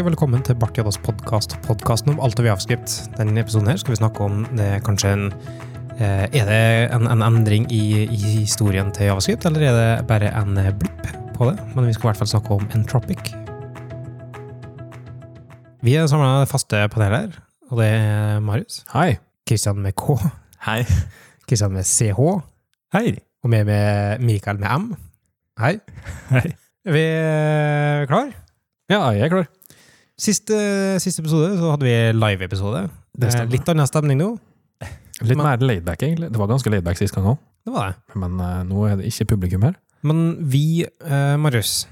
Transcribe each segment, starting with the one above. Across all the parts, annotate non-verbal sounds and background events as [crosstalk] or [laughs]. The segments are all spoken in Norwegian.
Hei, velkommen til Barth Jaddas podkast, podkasten om alt av avskrift. Denne episoden her skal vi snakke om det er kanskje en eh, Er det en, en endring i, i historien til javascript, eller er det bare en eh, blipp på det? Men vi skal i hvert fall snakke om Entropic. Vi er samla faste panel her, og det er Marius. Hei. Kristian med K. Hei. Kristian med CH. Hei. Og med, med Mikael med M. Hei. Hei. Er vi eh, klar? Ja, jeg er klar. Siste, siste episode så hadde vi live-episode. Det er Litt annen stemning nå. Litt Men- mer laidback, egentlig. Det var ganske laidback sist gang òg, Det var det. men uh, nå er det ikke publikum her. Men vi, uh, Marius,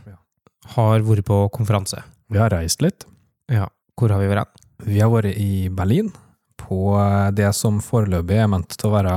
har vært på konferanse. Vi har reist litt. Ja. Hvor har vi vært? Vi har vært i Berlin, på eh, det som foreløpig er ment til å være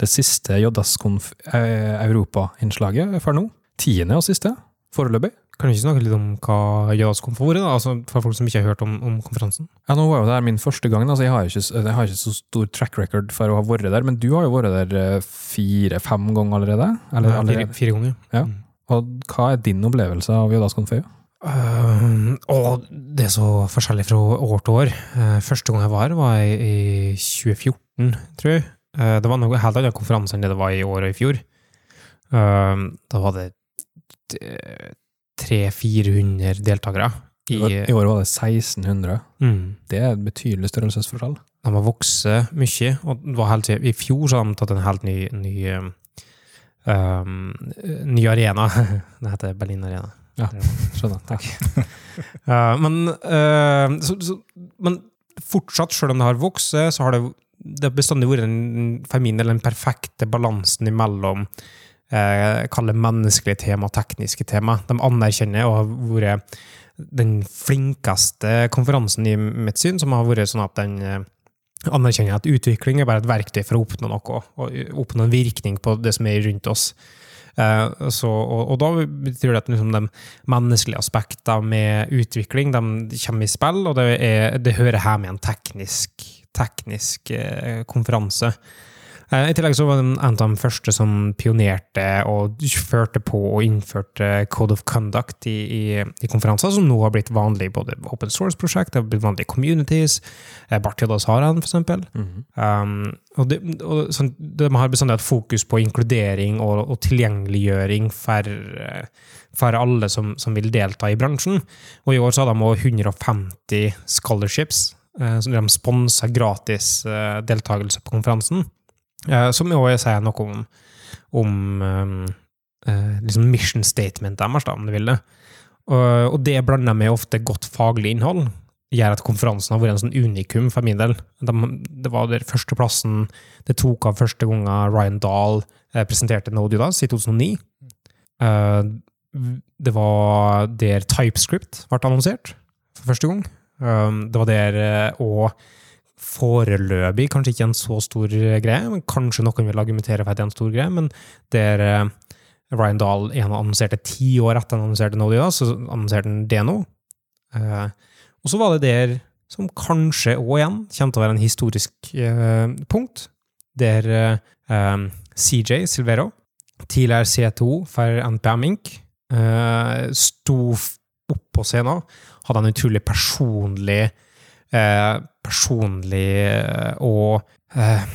det siste eh, Europa-innslaget for nå. Tiende og siste, foreløpig. Kan du ikke snakke litt om hva Jødas kom for da? Altså, for folk som ikke har hørt om, om konferansen? Ja, nå var jo det her min første gang, altså jeg har, ikke, jeg har ikke så stor track record for å ha vært der, men du har jo vært der eh, fire-fem ganger allerede? Eller, Ja, fire, fire ganger. Ja. Mm. Og hva er din opplevelse av Jødas konfø? Uh, og det er så forskjellig fra år til år. Uh, første gang jeg var her, var i, i 2014, tror jeg. Uh, det var noe helt annet konferanse enn det det var i år og i fjor. Uh, da var det 300-400 deltakere. I, I, år var det 1600. mm, Det er et betydelig størrelsesforskjell. de har vokst mye, og var helt, i fjor så har de tatt en helt ny, ny, um, um, ny arena. [laughs] Det heter Berlin Arena. Skjønner. Takk. Ja, [laughs] men, uh, så, så, men fortsatt, selv om det har vokst, så har det, det bestandig vært en, min del den perfekte balansen imellom eh, kall det menneskelige tema tekniske tema. De anerkjenner og har vært den flinkeste konferansen i mitt syn, som har vært sånn at den eh, anerkjenner at utvikling er bare et verktøy for å oppnå noe, og oppnå en virkning på det som er rundt oss. Eh, så, og, og da betyr det at liksom de menneskelige aspekter med utvikling de kommer i spill, og det, er, det hører hjemme i en teknisk, teknisk eh, konferanse. Eh, I tillegg så var det en av de første som pionerte og førte på og innførte Code of Conduct i, i, i konferanser, som nå har blitt vanlig i både open source-prosjekt, det har blitt vanlig i communities, eh, Bart har den for eksempel. Mhm. Um, og det, og sånn, de har bestandig hatt fokus på inkludering og, og tilgjengeliggjøring for, eh, for alle som, som vil delta i bransjen. Og i år så hadde de 150 scholarships, eh, som de sponsa gratis eh, deltakelse på konferansen. Eh, som jo sier noe om, om um, eh, liksom mission statement deres, om du vil det. Og, og det blander med ofte godt faglig innhold gjør at konferansen har vært en sånn unikum for min del. De, det var der førsteplassen det tok av første gang Ryan Dahl presenterte No Judas, i 2009. Eh, det var der TypeScript ble annonsert for første gang. Det var der òg foreløpig, kanskje ikke en så stor greie, men kanskje noen vil argumentere for at det er en stor greie, men der eh, Ryan Dahl annonserte ti år etter han annonserte Node.js, så annonserte han det nå. Eh, og så var det der som kanskje òg igjen kommer til å være en historisk eh, punkt, der CJ Silvero, tidligere C2 for NPM Inc., sto opp på scenen, hadde en utrolig personlig personlig eh, og eh,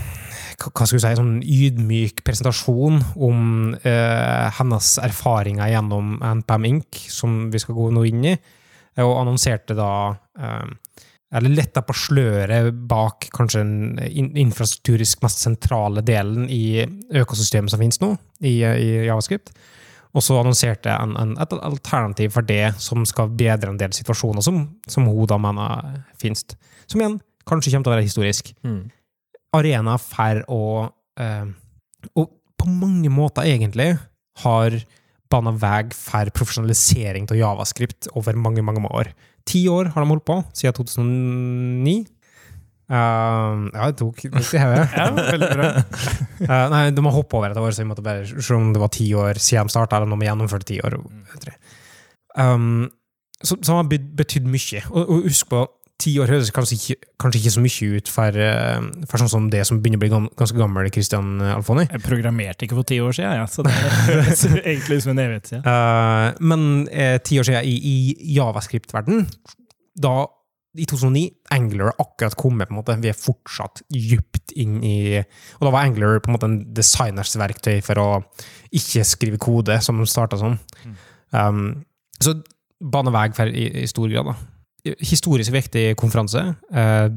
hva skal du si, sånn ydmyk presentasjon om eh, hennes erfaringer gjennom NPM Inc., som vi skal gå nå inn i, eh, og annonserte da eh, eller letta på sløret bak kanskje den infrastrukturisk mest sentrale delen i økosystemet som finnes nå, i, i Javascript. Og så annonserte en, en, et alternativ for det som skal bedre en del situasjoner som, som hun da mener finnes. Som igjen kanskje kommer til å være historisk Mm. arena for å eh, Og på mange måter, egentlig, har bana vei for profesjonalisering av javascript over mange, mange år. Ti år har de holdt på, siden 2009. Uh, ja, det tok litt i hodet. [laughs] Ja, veldig bra. Eh, nei, de har hoppa over et år, så vi måtte bare se om det var ti år siden de starta, eller om de gjennomførte ti år. Um, så, så har bety- betydd mye. Og, og husk på, ti år høres kanskje ikke, kanskje ikke så mye ut for, eh, for sånn som det som begynner å bli ganske gammel Christian Alfoni. Jeg programmerte ikke for ti år siden, ja, så det er [laughs] egentlig som en evighet siden. Uh, men eh, ti år siden i, i javascript-verden, da, i 2009, Angler akkurat kommet, på en måte. Vi er fortsatt djupt inn i Og da var Angler på en måte en designers verktøy for å ikke skrive kode, som de starta sånn. Um, så bane vei for i, i stor grad, da. Historisk viktig konferanse. Eh,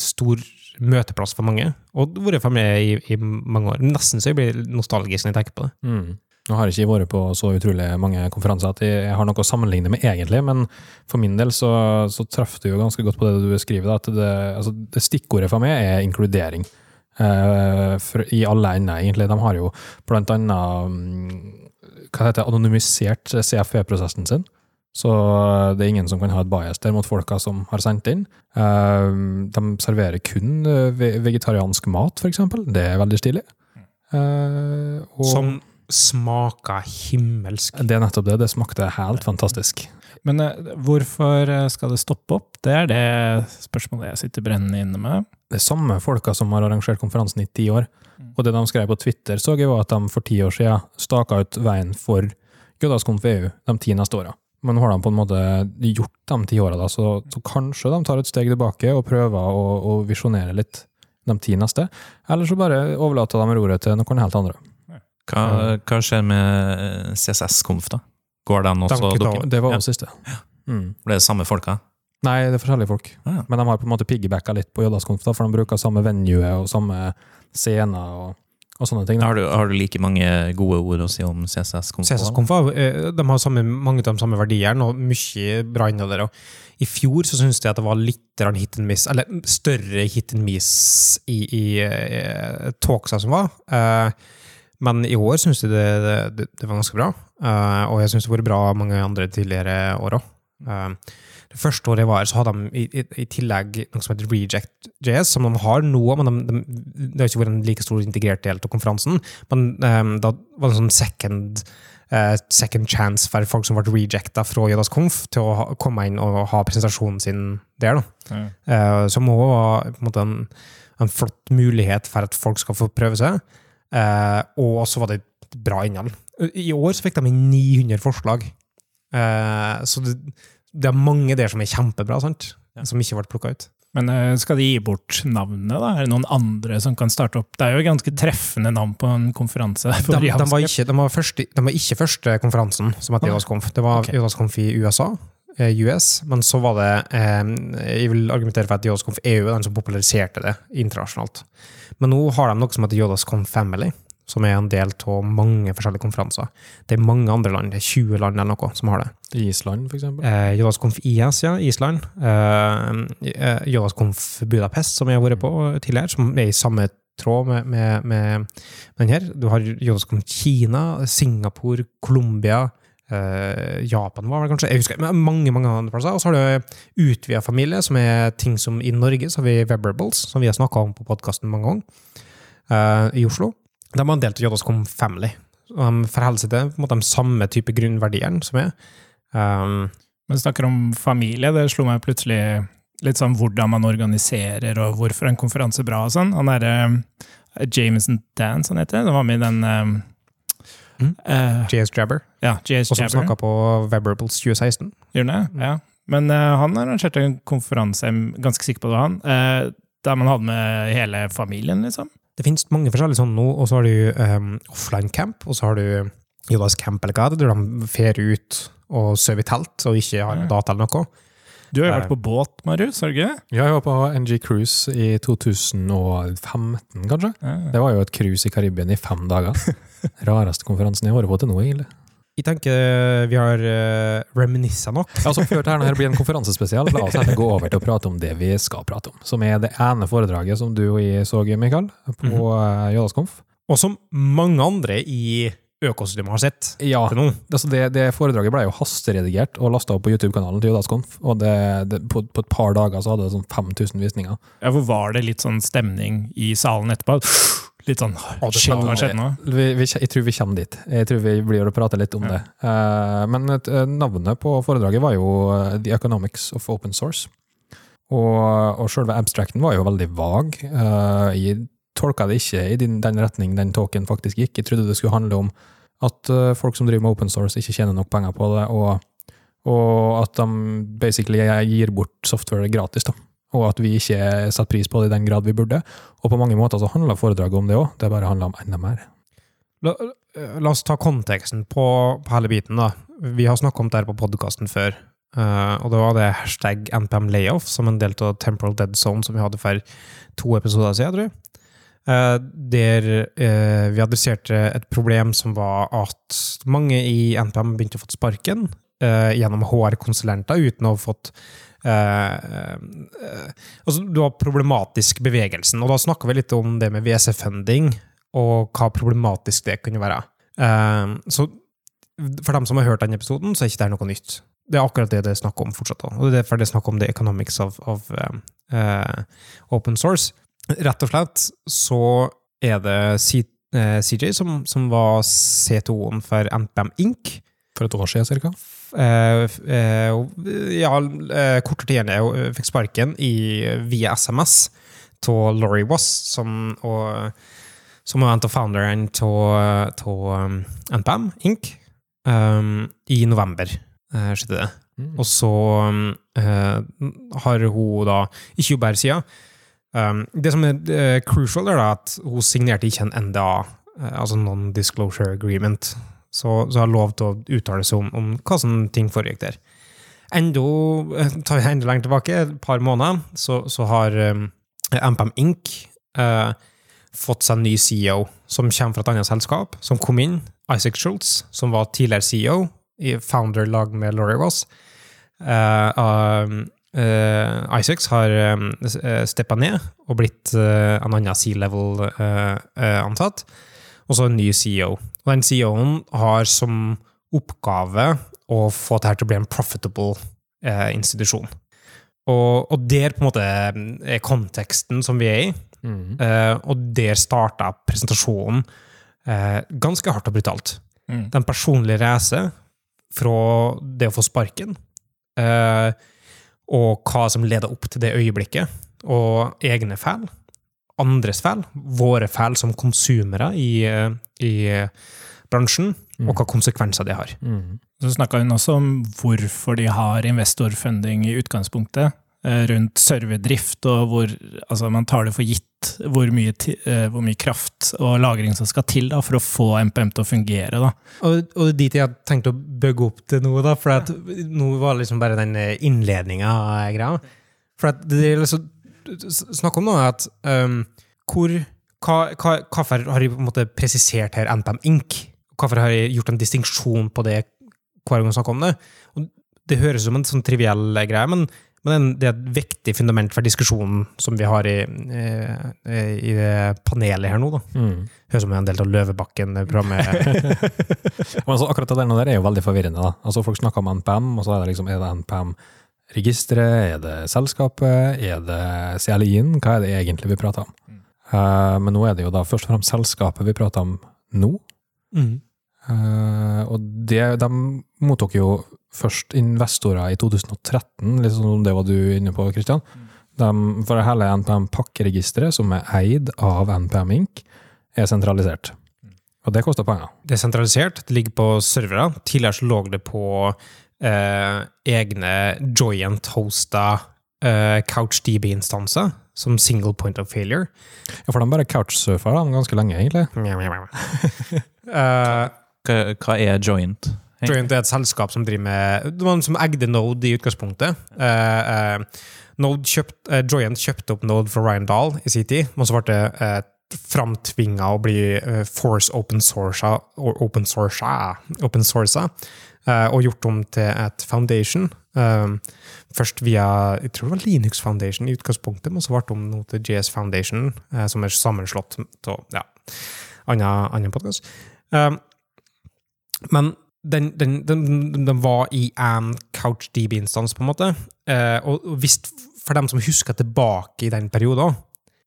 stor møteplass for mange. Og vært for meg i, i mange år. Nesten så jeg blir nostalgisk når jeg tenker på det. Mm. Nå har jeg ikke vært på så utrolig mange konferanser at jeg har noe å sammenligne med, egentlig, men for min del så, så traff du jo ganske godt på det du beskriver. Da, at det, altså, det stikkordet for meg er inkludering. Eh, for, I alle ender, egentlig. De har jo blant annet mm, hva heter det, anonymisert CFV-prosessen sin. Så det er ingen som kan ha et bias der mot folka som har sendt inn. Eh, De serverer kun eh, vegetariansk mat, for eksempel. Det er veldig stilig. Eh, og Som smaker himmelsk. det er nettopp det. Det smakte helt fantastisk. Men eh, hvorfor skal det stoppe opp? Det er det spørsmålet jeg sitter brennende inne med. Det er samme folka som har arrangert konferansen i ti år. Og det de skrev på Twitter, så jeg var at de for ti år siden staka ut veien for JS-Conf EU de ti neste åra. Men har de på en måte gjort de ti åra, da, så, så kanskje de tar et steg tilbake og prøver å, å visjonere litt de ti neste. Eller så bare overlater de roret til noen helt andre. Hva, hva skjer med CSS-konf, da? Går den også dukker? Det var Ja. siste. siste. Mm. Det samme folka? Nei, det er forskjellige folk. Ah, ja. Men de har på en måte piggybacka litt på JS-konf, for de bruker samme venue og samme scener og, og sånne ting. Har du, har du like mange gode ord å si om CSS-komfa? CSS-konfa, eh, de har samme, mange av de samme verdiene og mye bra innhold der. I fjor så syntes jeg at det var litt hit and miss, eller større hit and miss i, i i talksa som var. Eh, men i år syns jeg det, det, det var ganske bra. Eh, og jeg syns det har vært bra mange andre tidligere år òg. Det første året jeg var her, så hadde de i, i, i tillegg noe som heter Reject.js, som de har nå, men de, de, det har ikke vært en like stor integrert del av konferansen. Men um, da var det en sånn second uh, second chance for folk som ble rejecta fra Jødas Konf, til å ha, komme inn og ha presentasjonen sin der. Da. Eh, som òg var på en, måte en, en flott mulighet for at folk skal få prøve seg. Uh, og så var det et bra innhold. I år så fikk de inn 900 forslag. Eh, så det, det er mange der som er kjempebra, sant? som ikke ble plukka ut. Men eh, skal de gi bort navnet, da? Er det noen andre som kan starte opp? Det er jo ganske treffende navn på en konferanse. De, de, var ikke, de, var første, de var ikke første konferansen som het JS-Conf. Det var okay. JS-Conf i USA, eh, US, men så var det eh, Jeg vil argumentere for at JS-Conf EU er den som populariserte det internasjonalt. Men nå har de noe som heter JS-Conf Family, som er en del av mange forskjellige konferanser. Det er mange andre land, det er 20 land eller noe, som har det. Island, eksempel. Eh, JS-Conf IS, ja, Island. Eh, Jodaskonf Budapest, som jeg har vært på tidligere, som er i samme tråd med, med, med den her. Du har JS-Conf Kina, Singapore, Colombia, eh, Japan var det kanskje, jeg husker, men mange mange andre plasser. Og så har du utvida familie, som er ting som i Norge, så har vi Webrables, som vi har snakka om på podkasten mange ganger, eh, i Oslo. De har delt del til JS-Conf Family. De forholder seg til måte, de samme type grunnverdiene som er. Um, Men snakker om familie, det slo meg plutselig litt sånn hvordan man organiserer, og hvorfor en konferanse er bra og sånn. Han derre uh, Jameson Dance, han heter, han var med i den um, Mm. eh, JS Jabber, Ja, JS og som snakka på Webrables 2016. Gjør den det? Ja. Men uh, han arrangerte en konferanse, jeg er ganske sikker på det var han, eh, der man hadde med hele familien, liksom. Det finnes mange forskjellige sånne nå, og så har du um, offline camp, og så har du Jodas Camp eller hva det er, der de fer ut og sover i telt og ikke har data eller noe. Du har jo Eh. vært på båt, Marius, har du ikke det? Ja, jeg var på NG Cruise i 2015, kanskje. Ja. Det var jo et cruise i Karibien i fem dager. [laughs] Rareste konferansen jeg har vært på til nå, egentlig. Jeg tenker vi har uh, reminissa nok. Altså, Før dette her blir en konferansespesial, la oss heller gå over til å prate om det vi skal prate om. Som er det ene foredraget som du og jeg så, Mikael, på mm JS-Conf. Og som mange andre i økosystemet har sett Ja, til nå. altså det, det foredraget ble jo hasteredigert og lasta opp på YouTube-kanalen til JS-Conf. Og det, det, på, på et par dager så hadde det sånn 5000 visninger. Ja, hvor var det litt sånn stemning i salen etterpå? Litt sånn Shit, hva skjedde nå? Vi, vi, jeg tror vi kommer dit. Jeg tror vi blir å prate litt om Ja. det. Uh, men et, eh, navnet på foredraget var jo eh, The Economics of Open Source. Og, og selve abstracten var jo veldig vag. Uh, jeg tolka det ikke i den, den retning den talken faktisk gikk. Jeg trodde det skulle handle om at uh, folk som driver med open source, ikke tjener nok penger på det, og, Og at de basically gir bort software gratis. da. Og at vi ikke setter pris på det i den grad vi burde. Og på mange måter så handler foredraget om det òg, det bare handler om enda mer. La, la oss ta konteksten på, på hele biten. da. Vi har snakka om det her på podkasten før. uh, og det var det hashtag NPM layoff som en del av Temporal Dead Zone som vi hadde for to episoder siden, tror jeg. Uh, der uh, vi adresserte et problem som var at mange i NPM begynte å få sparken gjennom HR-konsulenter uten å ha fått altså, Du har problematisk bevegelsen, og da snakka vi litt om det med WC-funding, og hva problematisk det kunne være. Eh, så for dem som har hørt den episoden, så er ikke det noe nytt. Det er akkurat det det er snakk om fortsatt. Og det er derfor det er snakk om the economics of, of eh, eh, open source. Rett og slett så er det C, eh, CJ som, som var C2-en for NPM Inc. For et år siden, cirka. Eh, eh, ja, eh, kortere tid enn eh, fikk sparken i, via SMS av Laurie Wass, som, og, som var en av founderen av um, NPM Inc. um, i november, uh, skjedde det. Mm. Og så um, har hun da ikke jobba her siden. Um, det som er uh, crucial, er da at hun signerte ikke en NDA, uh, altså Non-Disclosure Agreement, så, så har lov til å uttale seg om, om hva som ting foregikk der. Enda, eh, tar vi enda lenger tilbake, et par måneder, så, så har um, MPM Inc. Uh, fått seg en ny CEO, som kommer fra et annet selskap, som kom inn, Isaac Schultz, som var tidligere CEO, i founder-lag med Laurie Ross. Uh, uh, Uh, Isaacs har um, steppa ned og blitt uh, en annen C-level-ansatt, og så en ny CEO. Og den CEO-en har som oppgave å få dette til å bli en profitable eh, institusjon. Og, og der på en måte er konteksten som vi er i, Mm. eh, og der starta presentasjonen eh, ganske hardt og brutalt. Mm. Den personlige reise fra det å få sparken, eh, og hva som leder opp til det øyeblikket, og egne feil, andres feil, våre feil som konsumere i, eh, i bransjen, og hva konsekvenser det har. Mm. Så snakka hun også om hvorfor de har investorfunding i utgangspunktet, eh, rundt serverdrift, og hvor altså man tar det for gitt hvor mye, ti- eh, hvor mye kraft og lagring som skal til da, for å få MPM til å fungere. Da. Og, og det er dit jeg har tenkt å bygge opp til nå, da, for at nå var liksom bare den innledninga greia. For at det er liksom Snakk om noe at um, hvor hva, hva, Hvorfor har de på en måte presisert her NPM Inc? Hvorfor har jeg gjort en distinksjon på det hver gang jeg snakker om det? Og det høres ut som en sånn triviell greie, men, men det er et viktig fundament for diskusjonen som vi har i, eh, i det panelet her nå. da. Mm. Høres ut som en del av Løvebakken-programmet. [laughs] Men altså, akkurat det der, der er jo veldig forvirrende. da. Altså, Folk snakker om NPM, og så er det liksom, er det NPM-registeret, er det selskapet, er det CLI-en? Hva er det egentlig vi prater om? Eh, men nå er det jo da først og fremst selskapet vi prater om nå. mm. Uh, og det, de mottok jo først investorer i 2013, litt sånn som det var du inne på, Kristian. De, for hele NPM-pakkeregisteret, som er eid av NPM Inc., er sentralisert. Og det koster penger. Det er sentralisert, det ligger på servere. Tidligere så lå det på eh, egne joint-hosta eh, CouchDB-instanser, som single point of failure. Ja, for de bare couchsurfer de ganske lenge, egentlig. [laughs] uh, Hva, hva er joint? joint er et selskap som driver med Det var som eide Node i utgangspunktet. Eh, eh, Node kjøpt, eh, Joint kjøpte opp Node fra Ryan Dahl i sin tid, men så ble det eh, framtvinga å bli eh, force open source, open source, open source og gjort om til et foundation. Eh, først via jeg tror det var Linux Foundation i utgangspunktet, men så ble det om noe til JS Foundation, eh, som er sammenslått av ja, annen, podkast. men den, den, den, den var i en CouchDB-instans, på en måte. Eh, og hvis, for dem som husker tilbake i den perioden,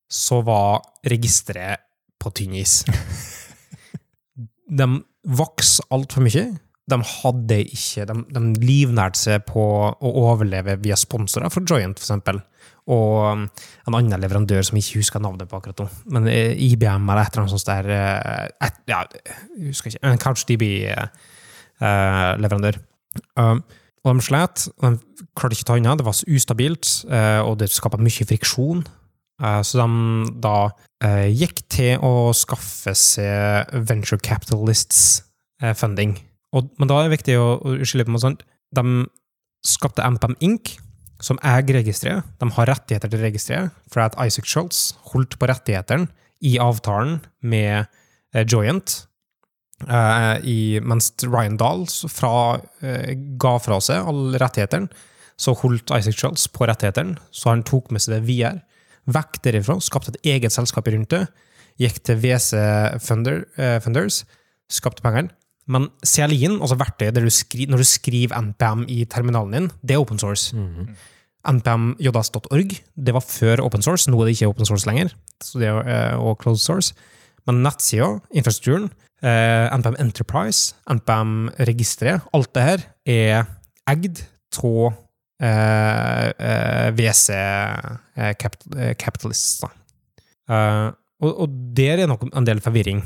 så var registeret på tynn is. [laughs] De vokste altfor mye. De hadde ikke De, de livnærte seg på å overleve via sponsorer for for eksempel. Og um, en annen leverandør som jeg ikke husker navnet på akkurat nå. Men eh, IBM eller et eller annet sånt der eh, et, Ja, jeg husker ikke. En CouchDB-leverandør. Um, Og de slet. og De klarte ikke å ta unna. Det var så ustabilt, eh, og det skapte mye friksjon. Eh, Så de da eh, gikk til å skaffe seg venture capitalists eh, funding. Og, men da er det viktig å, å skille på noe sånt. De skapte MPM Inc., som eier registeret. De har rettigheter til registeret, for at Isaac Schultz holdt på rettighetene i avtalen med eh, Joyent. Eh, i, mens Ryan Dahl eh, ga fra seg alle rettighetene, så holdt Isaac Schultz på rettighetene, så han tok med seg det videre. Vekk derifra, skapte et eget selskap rundt det, gikk til WC eh, Funders, skapte pengene. Men CLI-en, altså verktøyet der du skri, når du skriver NPM i terminalen din, det er open source. Mhm. npmjs.org, det var før open source, nå er det ikke open source lenger, så det er eh, og closed source. Men nettsida, infrastrukturen, eh, NPM Enterprise, NPM-registeret, alt det her er eid av eh, eh, WC eh, eh, Capitalists. Da. Eh, og, og der er nok en del forvirring.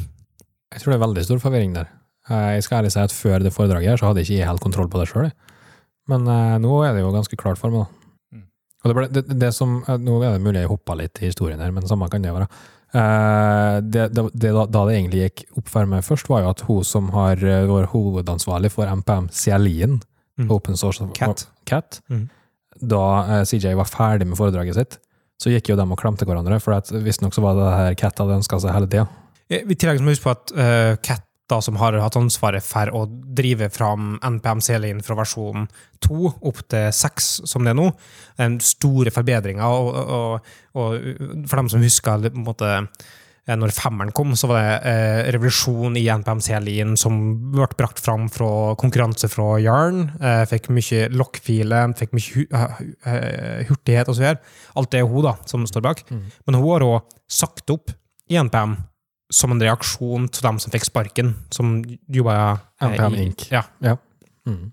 Jeg tror det er veldig stor forvirring der. Eh, Jeg skal ærlig si at før det foredraget her, så hadde jeg ikke helt kontroll på det sjøl. Men eh, nå er det jo ganske klart for meg. da. Mm. Og det ble, det, det som, eh, nå er det mulig jeg hoppa litt i historien her, men samme kan det være. Det, det, det, da, det egentlig gikk opp for meg først, var jo at hun som har vært hovedansvarlig for MPM CLI-en, Mm. Open Source Cat. Cat Mm. da CJ var ferdig med foredraget sitt, så gikk jo de og klemte hverandre, for visstnok så var det det her Cat hadde ønska seg hele tida. Vi I tillegg må vi huske på at uh, Cat, da, som har hatt ansvaret for å drive fram NPM-CLI-en fra versjon 2 opp til 6, som det er nå, en store forbedringer. Og, og, og for dem som husker på en måte, eh, når femmeren kom, så var det eh, revolusjon i NPM-CLI-en som ble brakt fram fra konkurranse fra Yarn. Eh, fikk mye lokkfiler, fikk mye hu hurtighet og så videre. Alt det er hun da, som står bak. Mm. Men hun har òg sagt opp i NPM som en reaksjon til dem som fikk sparken, som jobba eh, i- Inc. Ja. Mm.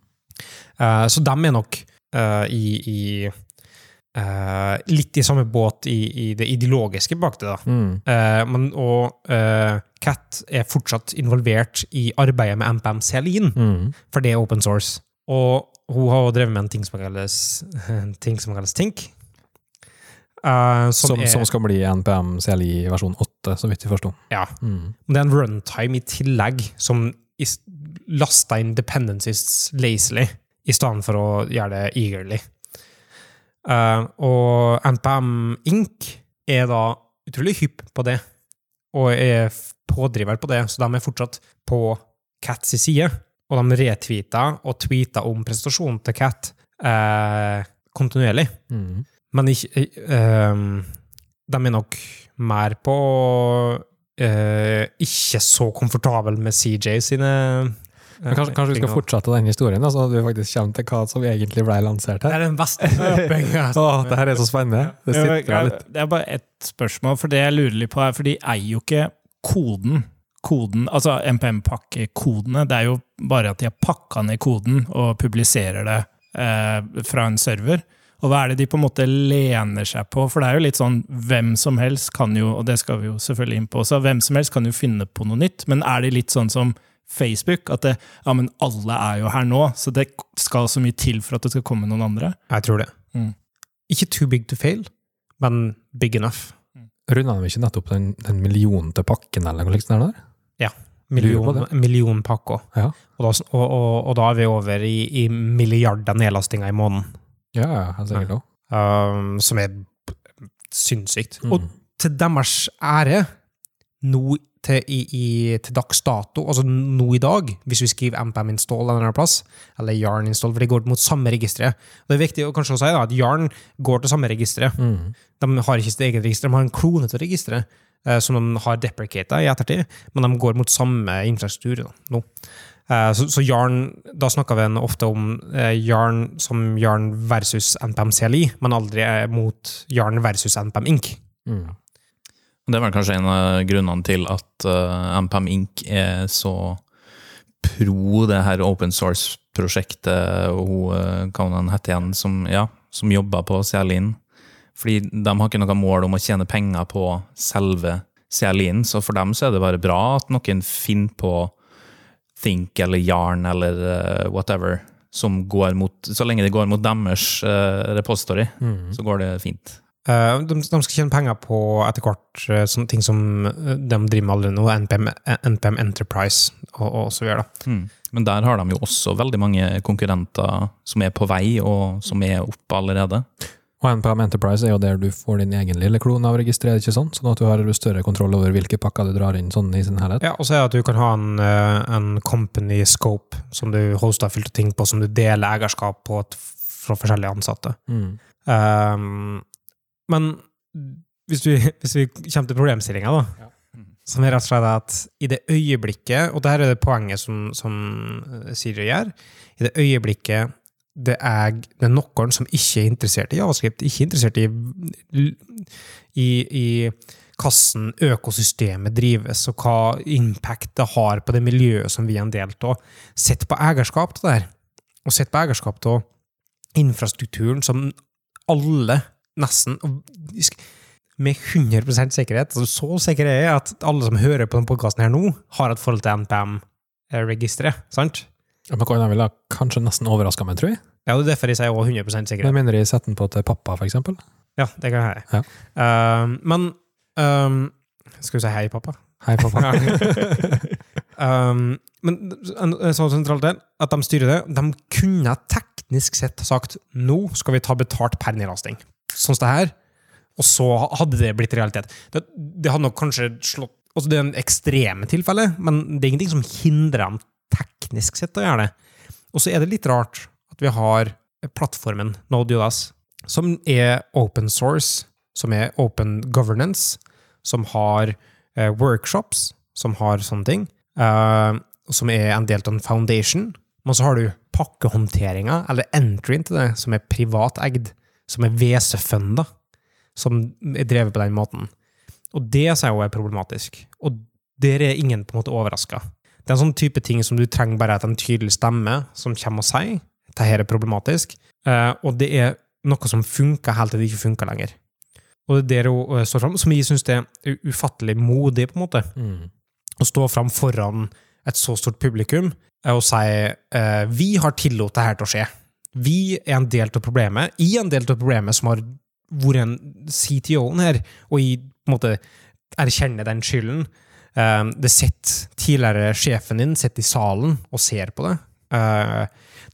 Uh, så dem er nok uh, i, i uh, litt i samme båt i, i det ideologiske bak det. da. Mm. Men, og Cat er fortsatt involvert i arbeidet med MPM Celine, Mm. for det er open source. Og hun har drevet med en ting som kalles, [laughs] ting som kalles Tink. Eh, som, Som, er, som skal bli NPM CLI versjon 8, så vidt vi forsto. ja, Mm. det er en runtime i tillegg som laster inn dependencies lazily, i stedet for å gjøre det eagerly. Uh, og NPM Inc. er da utrolig hypp på det, og er pådriver på det, så de er fortsatt på Cats side. Og de retweeter og tweeter om presentasjonen til Cat eh, kontinuerlig. Mm. Men ikke, eh, de er nok mer på eh, ikke så komfortable med CJ sine eh, Men kanskje, kanskje vi skal fortsette den historien, da, så at vi faktisk kommer til hva som egentlig ble lansert her? Det er den beste løpinga. [laughs] Åh, det her er så spennende! Det sitter litt. Det er bare ett spørsmål, for det jeg lurer litt på er, for de eier jo ikke koden. Koden, altså MPM-pakkekodene. Det er jo bare at de har pakka ned koden og publiserer det eh, fra en server. Og hva er det de på en måte lener seg på? For det er jo litt sånn hvem som helst kan jo, og det skal vi jo selvfølgelig inn på også, hvem som helst kan jo finne på noe nytt, men er det litt sånn som Facebook, at det, ja, men alle er jo her nå, så det skal så mye til for at det skal komme noen andre? Jeg tror det. Mm. Ikke too big to fail, men big enough. Runda de ikke nettopp den, den millionte pakken eller noe liksom der? Million, Lurer million pakker. Ja. Og, da, og, og, og da er vi over i, i milliarder nedlastinger i måneden, Ja, helt sikkert òg. um, som er sinnssykt. Mm. Og til deres ære, nå til, i, i, til dags dato, altså nå i dag, hvis vi skriver MPM install eller plass, eller Yarn install, for det går mot samme registeret. Det er viktig å kanskje å si da, at Yarn går til samme registeret. Mm. De har ikke sitt eget register, de har en klone til registeret, eh, som de har deprecata i ettertid, men de går mot samme infrastruktur da, nå. Eh, så, så Yarn, da snakker vi ofte om Jarn Yarn som Yarn versus NPM CLI, men aldri eh, mot Yarn versus NPM Inc. Mm. Det er vel kanskje en av grunnene til at NPM Inc. er så pro det her open source-prosjektet, og hva hun heter igjen, som, ja, som jobber på CLI-en. Fordi de har ikke noe mål om å tjene penger på selve CLI-en, så for dem så er det bare bra at noen finner på Think eller Yarn eller uh, whatever, som går mot Så lenge det går mot deres eh, repository, Mm. så går det fint. Uh, de, de skal tjene penger på etter hvert uh, ting som eh, de driver med allerede nå, NPM, NPM Enterprise og, og så videre. Mm. Men der har de jo også veldig mange konkurrenter som er på vei, og som er oppe allerede. Og NPM Enterprise er jo der du får din egen lille klone av registeret, ikke sant? sånn at du har større kontroll over hvilke pakker du drar inn sånn i sin helhet. Ja, og så er det at du kan ha en, eh, en company scope som du hoster fylte ting på, som du deler eierskap på fra forskjellige ansatte. Mm. Um, men hvis, vi, hvis vi kommer til problemstillinga, da, Ja. som er rett og slett at i det øyeblikket, og dette er det poenget som, som eh, Siri gjør, i det øyeblikket det er, det er noen som ikke er interessert i javascript, ikke er interessert i, i, i hvordan økosystemet drives, og hva impact det har på det miljøet som vi er en del av. Sett på eierskap til det der, og sett på eierskap til infrastrukturen som alle, nesten, med 100% sikkerhet, så sikker er jeg at alle som hører på denne podkasten her nå, har et forhold til NPM-registeret, sant? Men ville kanskje nesten overraska meg, tror jeg. Ja, det er derfor jeg sier også 100 sikker. Med mindre de setter den på til pappa, for eksempel. Ja, det kan jeg. Ja. Um, men um, Skal vi si hei, pappa? Hei, pappa. um, [laughs] men en, en sånn sentralt del, at de styrer det, de kunne teknisk sett sagt nå skal vi ta betalt per nedlasting. Sånn som det her. Og så hadde det blitt realitet. Det, det hadde nok kanskje slått altså Det er en ekstreme tilfelle, men det er ingenting som hindrer dem teknisk sett å gjøre det. Og så er det litt rart at vi har plattformen Node.js, som er open source, som er open governance, som har eh, workshops, som har sånne ting, eh, som er en del av en foundation. Men så har du pakkehåndteringa, eller entryen til det, som er privateid, som er WC-funda, som er drevet på den måten. Og det sier jeg jo er problematisk. Og der er ingen på en måte overraska. Det er en sånn type ting som du trenger bare en tydelig stemme som kommer og sier dette her er problematisk, eh, og det er noe som funker helt til det ikke funker lenger. Og det er det hun eh, står fram, som jeg syns er ufattelig modig, på en måte Mm. å stå fram foran et så stort publikum eh, og si vi har tillatt det her til å skje. Vi er en del av problemet. I en del av problemet som har vært en CTO-en her, og i på en måte erkjenner den skylden. Eh, det sitter tidligere sjefen din sitter i salen og ser på det. Uh,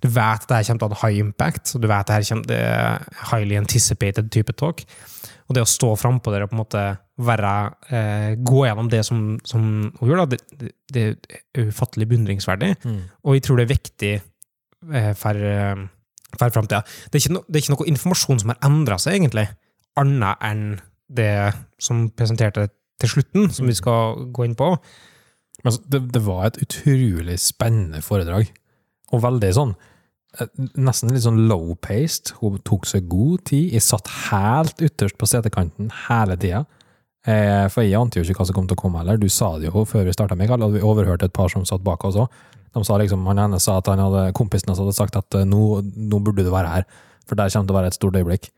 du vet at det her kommer til å ha high impact, og du vet at det her kommer til highly anticipated type talk. Og det å stå frampå der og på en måte være, uh, gå gjennom det som, som hun gjør, da, det, det er ufattelig beundringsverdig. Mm. Og jeg tror det er viktig uh, for, eh, for framtida. Det, no, det er ikke noe informasjon som har endra seg, egentlig, annet enn det som presenterte til slutten, som vi skal gå inn på. Men altså, det, det var et utrolig spennende foredrag, og veldig sånn eh, Nesten litt sånn low-paced. Hun tok seg god tid. Jeg satt helt ytterst på setekanten hele tida. Eh, for jeg ante jo ikke hva som kom til å komme heller. Du sa det jo før vi starta, Mikael, og vi overhørte et par som satt bak oss òg. Liksom, han ene sa at han hadde, kompisen hans hadde sagt at eh, nå, nå burde du være her, for der kommer det til å være et stort øyeblikk.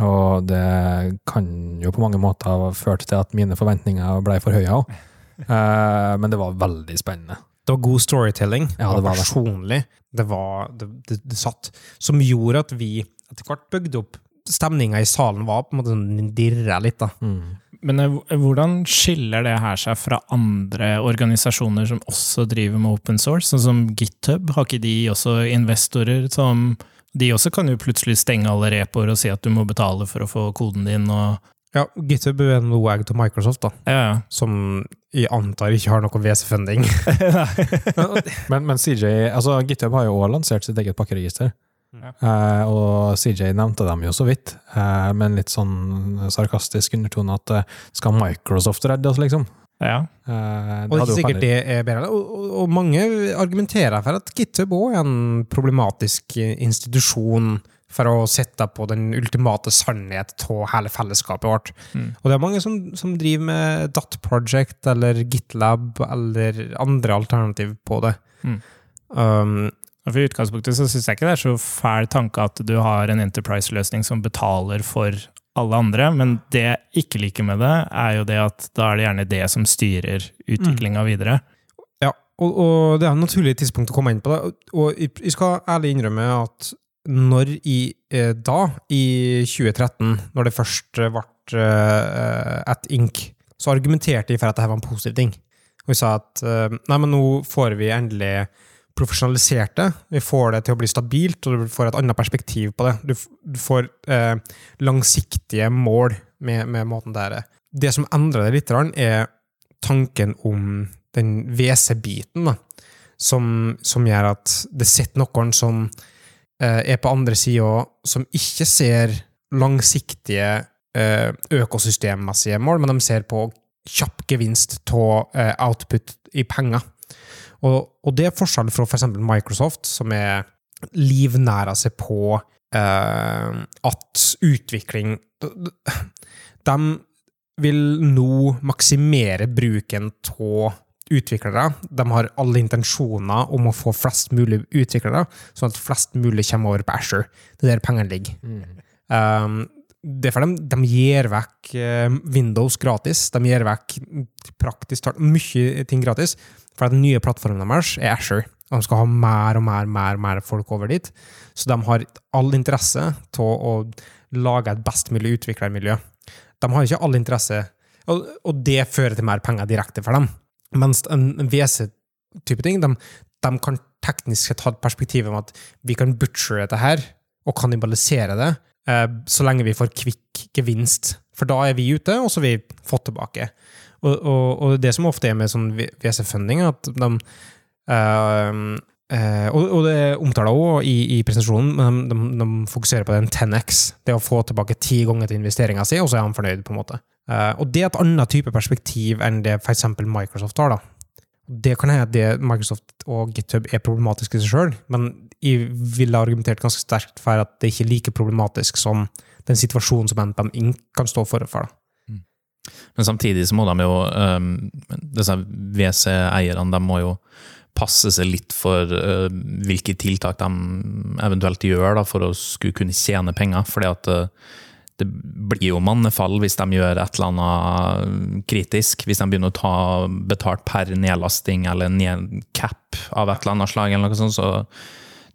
Og det kan jo på mange måter ha ført til at mine forventninger ble for høye òg. [laughs] Eh, men det var veldig spennende. Det var god storytelling. Ja, det var personlig. Det var det, det, det satt. Som gjorde at vi etter hvert bygde opp Stemninga i salen var på en måte sånn dirra litt, da. Mm. Men eh, hvordan skiller det her seg fra andre organisasjoner som også driver med open source, sånn som GitHub? Har ikke de også investorer som De også kan jo plutselig stenge alle repoer og si at du må betale for å få koden din og Ja, GitHub er noe eid av Microsoft, da. Ja, ja. Som jeg antar ikke har noe WC-funding. [laughs] [laughs] Men, men CJ, altså GitHub har jo også lansert sitt eget pakkeregister. Ja. Eh, og CJ nevnte dem jo så vidt, eh, med en litt sånn sarkastisk undertone at eh, skal Microsoft redde oss, liksom? Ja. Uh, Og det er ikke sikkert det er bedre. Og, og, og mange argumenterer for at GitHub òg er en problematisk institusjon for å sette på den ultimate sannhet av hele fellesskapet vårt. Mm. Og det er mange som, som driver med Dot Project eller GitLab eller andre alternativ på det. Mm. Um, Og For i utgangspunktet så syns jeg ikke det er så fæl tanke at du har en enterprise-løsning som betaler for alle andre, men det jeg ikke liker med det, er jo det at da er det gjerne det som styrer utviklinga videre. ja, og, og det er et naturlig tidspunkt å komme inn på det. Og jeg skal ærlig innrømme at når i eh, da, i 2013, når det først ble eh, et ink, så argumenterte jeg for at dette var en positiv ting. Og vi sa at eh, nei, men nå får vi endelig profesjonalisert det. Vi får det til å bli stabilt, og du får et annet perspektiv på det. Du, du får eh, langsiktige mål med, med måten det er. Det som endrer det litt, er tanken om den WC-biten, som, som, gjør at det sitter noen som eh, er på andre sida, som ikke ser langsiktige eh, økosystemmessige mål, men de ser på kjapp gevinst av eh, output i penger. Og, og det er forskjell fra f.eks. For Microsoft, som er livnæra seg på eh, at utvikling De vil nå maksimere bruken av utviklere. De har alle intensjoner om å få flest mulig utviklere, sånn at flest mulig kommer over på Asher. Det er der pengene ligger. Mm. Um, det er for dem, de gir vekk eh, Windows gratis. De gir vekk praktisk talt mye ting gratis. For den nye plattformen deres er Asher. Og de skal ha mer og mer, mer, mer folk over dit. Så de har all interesse til å lage et best mulig utviklermiljø. De har ikke all interesse, og, og det fører til mer penger direkte for dem. Mens en WC-type ting, de, de, kan teknisk sett ha perspektiv om at vi kan butchere dette her, og kannibalisere det, eh, så lenge vi får kvikk gevinst. For da er vi ute, og så har vi fått tilbake. Og, og, og, det som ofte er med sånn WC-funding, at de uh, uh, og, det omtaler også i, i presentasjonen, men de, de, de, fokuserer på den 10X. Det å få tilbake ti ganger til investeringa si, og så er han fornøyd. på en måte. Uh, og det er et annet type perspektiv enn det f.eks. Microsoft har. da. Det kan hende at Microsoft og GitHub er problematisk i seg sjøl, men jeg ville argumentert ganske sterkt for at det ikke er like problematisk som den situasjonen som NPM Inc. kan stå for. for da. Men samtidig så må de jo um, Disse WC-eierne de må jo passe seg litt for uh, hvilke tiltak de eventuelt gjør da, for å skulle kunne tjene penger. fordi at uh, det blir jo mannefall hvis de gjør et eller annet kritisk. Hvis de begynner å ta betalt per nedlasting eller en cap av et eller annet slag, eller noe sånt, så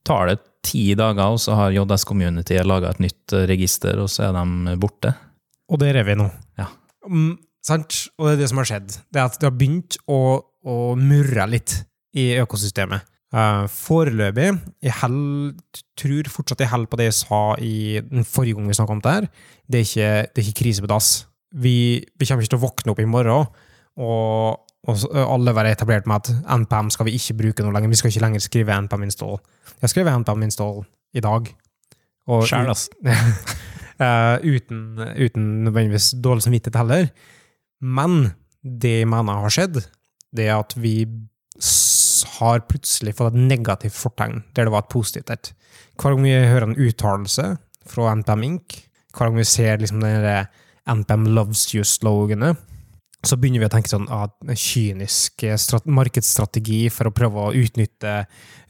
tar det ti dager, og så har JS Community laga et nytt register, og så er de borte. Og der er vi nå. Ja. Um, og det er det som har skjedd. Det er at det har begynt å, å murre litt i økosystemet. Uh, foreløpig Jeg held, tror fortsatt jeg holder på det jeg sa i den forrige gang vi snakka om det her. Det er ikke, det er ikke krise på dass. Vi, vi, kommer ikke til å våkne opp i morgen og, og alle være etablert med at NPM skal vi ikke bruke noe lenger. Vi skal ikke lenger skrive NPM install. Jeg skrev NPM install i dag. Sjæl, altså. [laughs] Uh, uten, uten nødvendigvis dårlig samvittighet heller. Men det jeg mener har skjedd, det er at vi har plutselig fått et negativt fortegn der det var et positivt et. Hver gang vi hører en uttalelse fra NPM Inc., hver gang vi ser liksom den NPM Loves You-sloganet, så begynner vi å tenke sånn at kynisk eh, markedsstrategi for å prøve å utnytte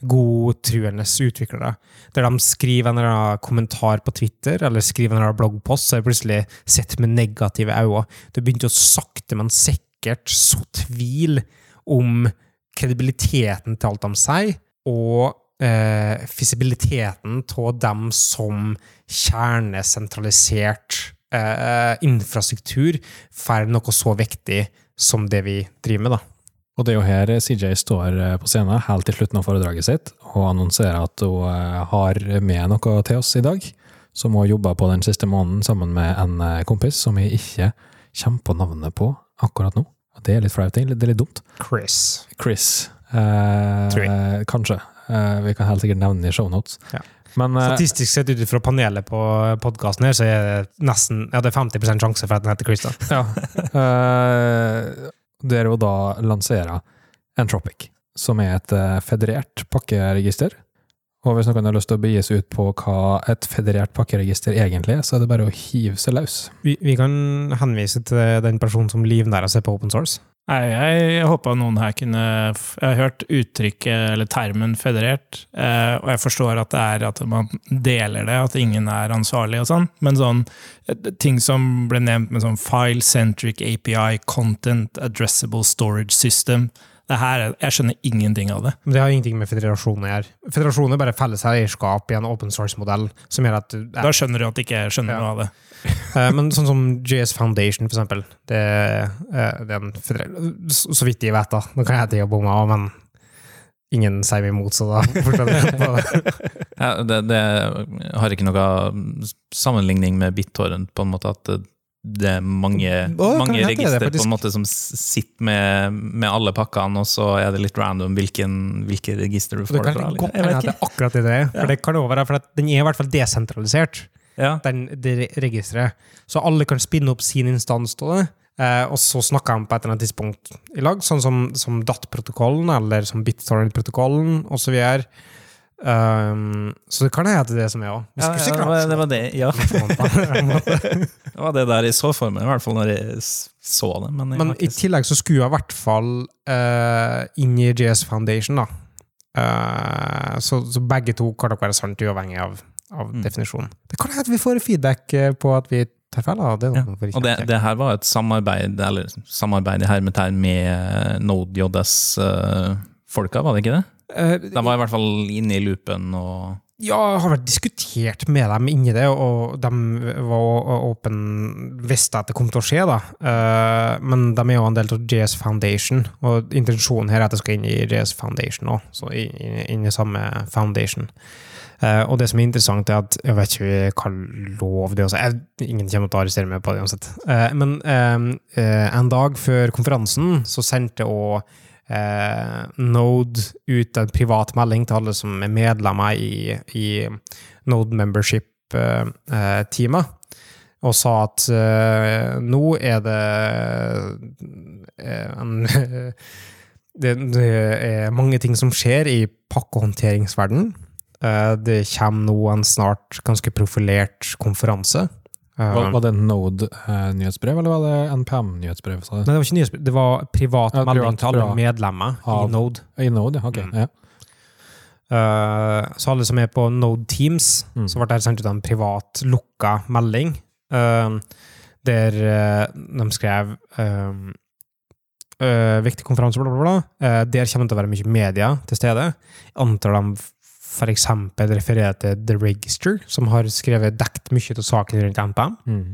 godtruende utviklere. Der de skriver en eller annen kommentar på Twitter eller skriver en eller annen bloggpost, så er det plutselig sett med negative øyne. Det begynte å sakte, men sikkert så tvil om kredibiliteten til alt de sier, og eh, fisibiliteten av dem som kjernesentralisert eh, infrastruktur får noe så viktig som det vi driver med. da. Og det er jo her CJ står eh, på scenen helt til slutten av foredraget sitt og annonserer at hun eh, har med noe til oss i dag, som hun jobba på den siste måneden sammen med en eh, kompis som vi ikke kommer på navnet på akkurat nå. Det er litt flaut, det er litt dumt. Chris. Chris. Eh, kanskje. Eh, vi kan helt sikkert nevne den i shownotes. Ja. Men, eh, Statistisk sett ut fra panelet på podkasten her, så er det nesten ja, det er 50% sjanse for at den heter Christian. [laughs] ja. Uh, det er jo da lansera Entropic, som er et uh, federert pakkeregister. Og hvis noen har lyst til å begi seg ut på hva et federert pakkeregister egentlig er, så er det bare å hive seg løs. Vi, vi kan henvise til den personen som livnærer seg på open source. Nei, jeg håpa noen her kunne Jeg har hørt uttrykket, eller termen, federert, eh, og jeg forstår at det er at man deler det, at ingen er ansvarlig og sånn, men sånn ting som ble nevnt med sånn file-centric API, content addressable storage system, Det her, er- jeg skjønner ingenting av det. Men det har ingenting med federasjonen å gjøre. Federasjonen er bare felles eierskap i en open source-modell som gjør at du Da skjønner du at jeg ikke skjønner Ja. noe av det. Eh, Men sånn som JS Foundation, for eksempel. Det, eh, det er en. Så vidt jeg vet, da. Nå kan jeg hete bomme av, men ingen sier meg imot, så da [laughs] fortsetter jeg på det. Ja, det, det har ikke noe sammenligning med BitTorrent, på en måte at det- er mange, Å, mange det, register på en måte som sitter med, med alle pakkene, og så er det litt random hvilken, hvilke register du får. det kan fra. godt liksom. Hende det er akkurat det det er. For Ja. det kan det være, for at den er i hvert fall desentralisert, Ja. den, det registeret. Så alle kan spinne opp sin instans av det. Eh, og så snakker de på et eller annet tidspunkt i lag, sånn som, som DAT-protokollen eller som BitTorrent-protokollen osv. Um, så det kan hende at det er det som er òg. Ja, ja, det, var, det var det, ja. [laughs] [laughs] Det var det der jeg så for meg, i hvert fall når jeg så det. Men, Men i tillegg så skulle jeg i hvert fall uh, inn i JS Foundation, da. Uh, så, så begge to kan nok være sant, uavhengig av, av Mm. definisjonen. Det kan hende at vi får feedback eh, på at vi tar feil. Det Ja, Og det, det her var et samarbeid, eller samarbeid i hermetegn med Node.js-folka, var det ikke det? Uh, De var i hvert fall inne i loopen og Ja, jeg har vært diskutert med dem inni det, og de var åpen visste at det kom til å skje, da. Eh, men de er jo en del av JS Foundation, og intensjonen her er at det skal inn i JS Foundation òg, så inn i samme foundation. Eh, og det som er interessant, er at jeg vet ikke hva lov det er å si. Jeg- Ingen kommer til å arrestere meg på det uansett. Eh, men eh, en dag før konferansen så sendte òg Node ut en privat melding til alle som er medlemmer i, i Node Membership-teamet, og sa at uh, nå er det uh, en [laughs] det, det er mange ting som skjer i pakkehåndteringsverden. Eh, det kommer nå en snart ganske profilert konferanse. Eh, Var, var det Node-nyhetsbrev, eller var det NPM-nyhetsbrev? Nei, det var ikke nyhetsbrev, det var privat Ja, melding til alle medlemmer medlemmer i Node. I Node, ja. Ok. Mm. Ja. Eh, så alle som er på Node Teams, Mm. så ble det sendt ut en privat, lukka melding, eh, der eh, de skrev eh, eh, Viktig konferanse, bla, bla, bla. Eh, der kommer det til å være mye media til stede. Jeg antar de f.eks. refererer til The Register, som har skrevet dekt mye av saken rundt NPM. Mm.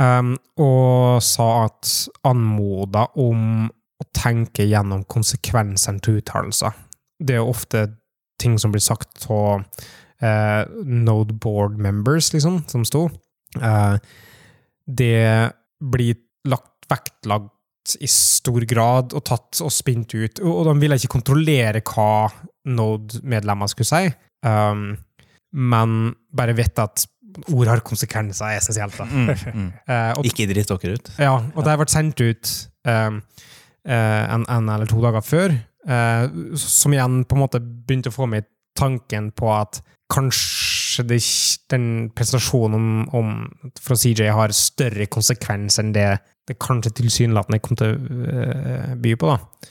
Um, og sa at anmoda om å tenke gjennom konsekvensene til uttalelser. Det er jo ofte ting som blir sagt av uh, Node Board members, liksom, som sto. Uh, det blir lagt vektlagt i stor grad og tatt og spint ut, og, de ville ikke kontrollere hva Node-medlemmer skulle si, um, men bare vite at ord har konsekvenser, er essensielt. mm, [laughs] mm. uh, og, Ikke dritt dere ut. ja, og det har vært sendt ut um, uh, en, en eller to dager før, uh, som igjen på en måte begynte å få meg tanken på at kanskje det, den presentasjonen om, om, fra CJ har større konsekvens enn det det kanskje tilsynelatende kom til å eh, by på. da.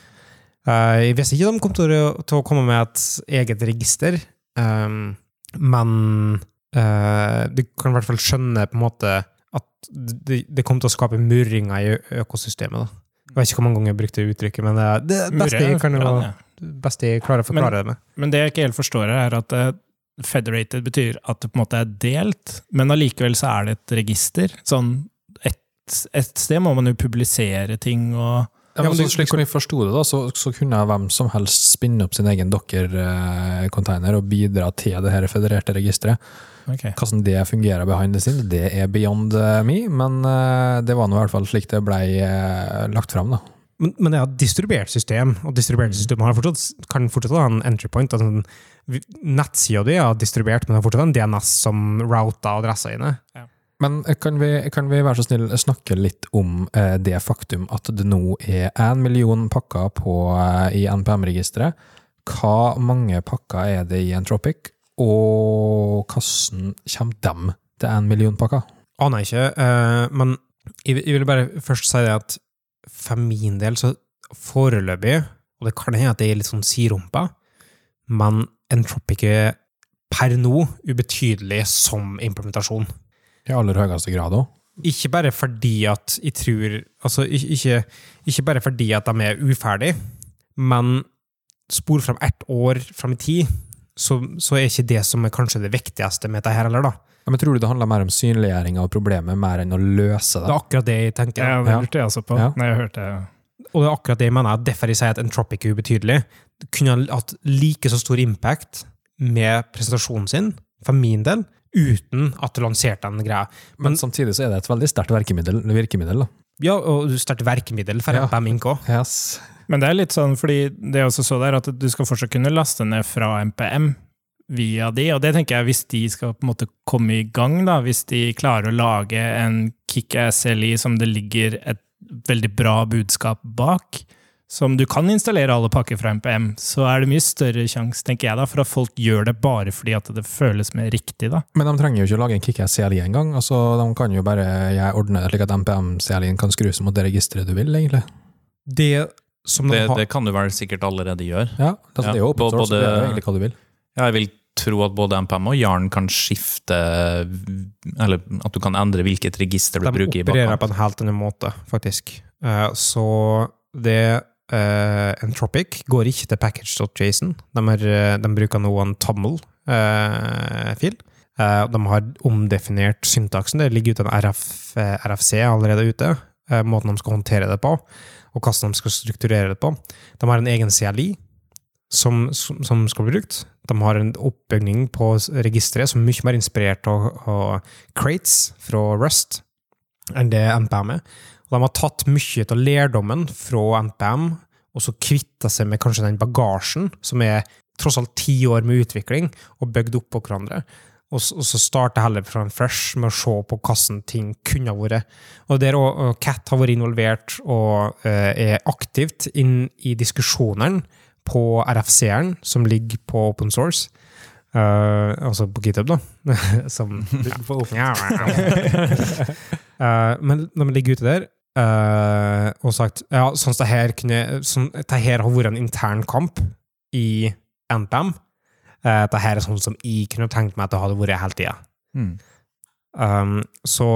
Eh, jeg visste ikke de kom til å, komme med et eget register, um, men eh, du kan i hvert fall skjønne på en måte at det, kom kommer til å skape murringer i økosystemet. da. Jeg vet ikke hvor mange ganger jeg brukte uttrykket, men det, det beste jeg, kan beste jeg klarer å forklare det med. Men det jeg ikke helt forstår, er at eh, federated betyr at det på en måte er delt, men allikevel så er det et register. Sånn, et, sted må man jo publisere ting og Ja, Ja, men så, slik som jeg forsto det, da, så, så kunne hvem som helst spinne opp sin egen Docker-container og bidra til det her federerte registeret. Okay. Hvordan det fungerer behind the scenes, det er beyond eh, me, men eh, det var nå i hvert fall slik det ble eh, lagt fram. da. Men, men det er et distribuert system, og distribuert system har fortsatt, kan fortsatt ha en entry point. Altså, vi- Nettsida di er distribuert, men det er fortsatt en DNS som router adressa dine. Men kan vi, kan vi være så snill snakke litt om eh, det faktum at det nå er én million pakker på, eh, i NPM-registeret? Hva mange pakker er det i Entropic, og hvordan kommer dem til én million pakker? Aner jeg ikke, eh, men jeg, jeg vil bare først si det at for min del, så foreløpig, og det kan hende at det er litt sånn sirumpa, men Entropic er per nå ubetydelig som implementasjon. I aller høyeste grad òg. Ikke bare fordi at jeg tror Altså, ikke, ikke, bare fordi at de er uferdige, men spor fram ett år fram i tid, så, så er ikke det som er kanskje det viktigste med dette her heller, da. Ja, men Tror du det handler mer om synliggjøring av problemet, mer enn å løse Det det? er akkurat det jeg tenker. Ja, det lurte jeg også på. Ja. Nei, jeg hørte Og det er akkurat det jeg mener, derfor jeg sier at Entropic er ubetydelig. Kunne han hatt like så stor impact med presentasjonen sin, for min del, uten at du lanserte en greie. Men samtidig så er det et veldig sterkt virkemiddel. virkemiddel da. Ja, og du sterkt verkemiddel for Ja. MPMink òg. Yes. Men det er litt sånn, fordi det er også så der at du skal fortsatt kunne laste ned fra MPM via de, og det tenker jeg hvis de skal på en måte komme i gang, da, hvis de klarer å lage en kickass LI som det ligger et veldig bra budskap bak, som du kan installere alle pakker fra MPM, så er det mye større sjanse, tenker jeg da, for at folk gjør det bare fordi at det føles mer riktig, da. Men de trenger jo ikke å lage en kickass CLI engang. Altså, de kan jo bare jeg ordne det slik at MPM-CLI-en kan skrus mot det registeret du vil, egentlig. Det som de Det, har det kan du vel sikkert allerede gjøre. Ja, altså, Ja, Det er jo open source, så det er egentlig hva du vil. Ja, jeg vil tro at både MPM og Jarn kan skifte Eller at du kan endre hvilket register du de bruker i opererer på en helt annen måte, faktisk. Eh, så det eh, Entropic går ikke til package.jason. De, er, eh, de bruker nå en TOML-fil. Eh, de har omdefinert syntaksen. Det ligger ute en RF, RFC allerede ute. måten de skal håndtere det på, og hvordan de skal strukturere det på. De har en egen CLI som, som, som skal bli brukt. De har en oppbygning på registeret som er mye mer inspirert av, crates fra Rust enn det NPM er. Og de har tatt mye av lærdommen fra NPM, og så kvitta seg med kanskje den bagasjen, som er tross alt ti år med utvikling, og bygd opp på hverandre. Og så, og så starte heller fra en fresh med å se på hvordan ting kunne vært. Og der også, og Cat har vært involvert og eh, er aktivt inn i diskusjonene på RFC-eren, som ligger på open source. Uh, altså på GitHub, da. [laughs] som, ja. uh, [laughs] men når man ligger ute der eh, og sagt ja, sånn at det her kunne sånn, det her har vært en intern kamp i NPM. Uh, det her er sånn som jeg kunne tenkt meg at det hadde vært hele tida. Mm. Um, så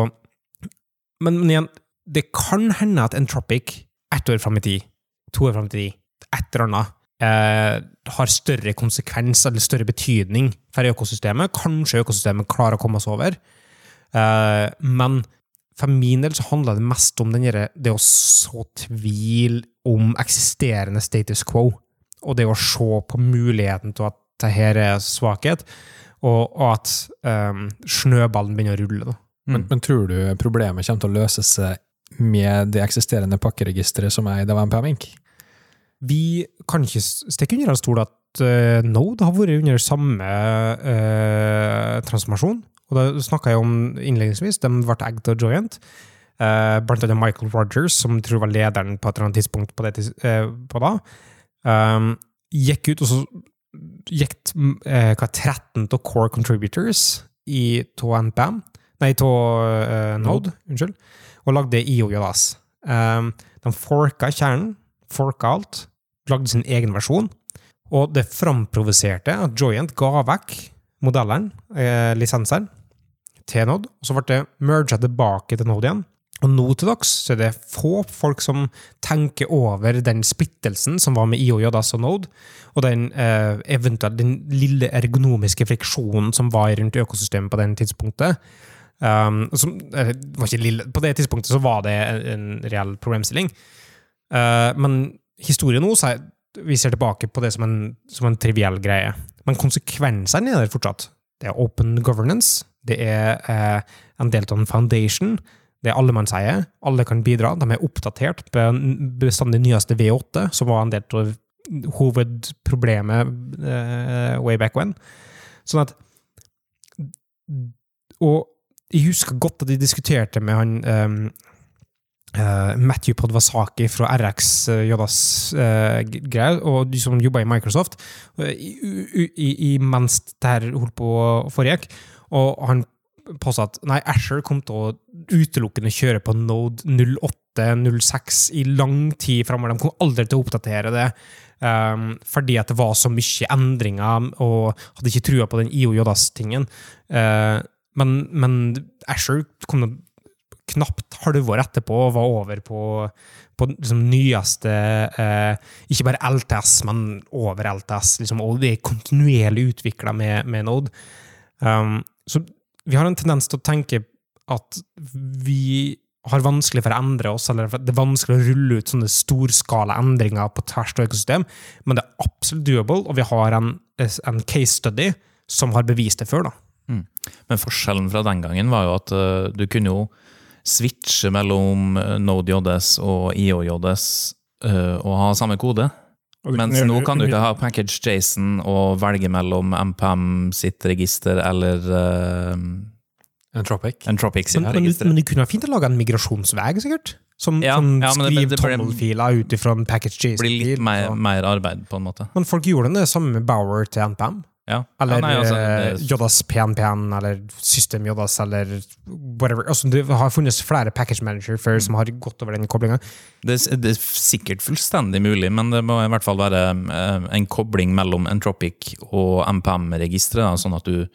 men, men igjen, det kan hende at Entropic ett år fram i tid, to år fram i tid, et eller annet, uh, har større konsekvens eller større betydning for økosystemet. Kanskje økosystemet klarer å komme oss over. Uh, men for min del så handler det mest om den derre- det å så tvil om eksisterende status quo, og det å se på muligheten til at det her er svakhet, og, og at um, snøballen begynner å rulle. Da. Men, men tror du problemet kommer til å løse seg med det eksisterende pakkeregisteret som er i DVMPM Inc? Vi kan ikke stikke under en stol at uh, Node har vært under samme uh, transformasjon. Og da snakka jeg om innledningsvis, de ble egget av Joint. Uh, blant annet Michael Rogers, som jeg tror var lederen på et eller annet tidspunkt på, det, eh, på da, um, gikk ut, og så gikk uh, hva, 13 av core contributors i to NPM, nei, to eh, Node, unnskyld, og lagde IOJS. Um, de forka kjernen, forka alt, lagde sin egen versjon, og det framprovoserte at Joyent ga vekk modelleren, eh, lisenseren, til Nod, og så ble det merga tilbake til Nod igjen. Og nå til dags så er det få folk som tenker over den splittelsen som var med IOJS og Node, og den eh, eventuelt den lille ergonomiske friksjonen som var rundt økosystemet på den tidspunktet. Um, som, eh, var ikke lille, på det tidspunktet så var det en, en reell problemstilling. Uh, men historien nå, så er, vi ser tilbake på det som en, som en triviell greie. Men konsekvensene er der fortsatt. Det er open governance, det er eh, en del av en foundation, det er allemannseie, alle kan bidra, de er oppdatert på bestandig nyeste V8, som var en del av hovedproblemet eh, way back when. Sånn at Og jeg husker godt at de diskuterte med han um, Uh, Matthew Podvasaki fra RX uh, Jodas uh, greier, og de som jobba i Microsoft, uh, i, i, i, mens det her holdt på å foregikk. Og han påstod at nei, Asher kom til å utelukkende kjøre på Node 08-06 i lang tid framover. De kom aldri til å oppdatere det, um, fordi at det var så mye endringer, og hadde ikke trua på den IOJS-tingen. Uh, men, men Asher kom til knapt halvår etterpå og var over på, på liksom nyeste uh, Ikke bare LTS, men over LTS. Liksom, og det er kontinuerlig utvikla med, med Node. Um, så vi har en tendens til å tenke at vi har vanskelig for å endre oss, eller det er vanskelig å rulle ut sånne storskala endringer på tvers av økosystem, men det er absolutt doable, og vi har en, en case study som har bevist det før. da. Men forskjellen fra den gangen var jo at uh, du kunne jo switche mellom Node Node.js og IOJS uh, og ha samme kode. Mens nå kan du ikke ha package Jason og velge mellom MPM sitt register eller uh, Entropic. Entropic sitt Men, men, register. men du kunne ha fint laga en migrasjonsvei, sikkert? Som, Ja, som ja, skriver tommelfiler ut ifra en package Det blir litt mer, mer arbeid, på en måte. Men folk gjorde det samme med Bower til NPM. Ja. Eller ja, nei, altså, eh, det, JS PNPN, eller System Jodas, eller whatever. Altså, det har funnes flere package manager før som har gått over den koblinga. det, det er sikkert fullstendig mulig, men det må i hvert fall være eh, en kobling mellom Entropic og MPM-registeret, sånn at du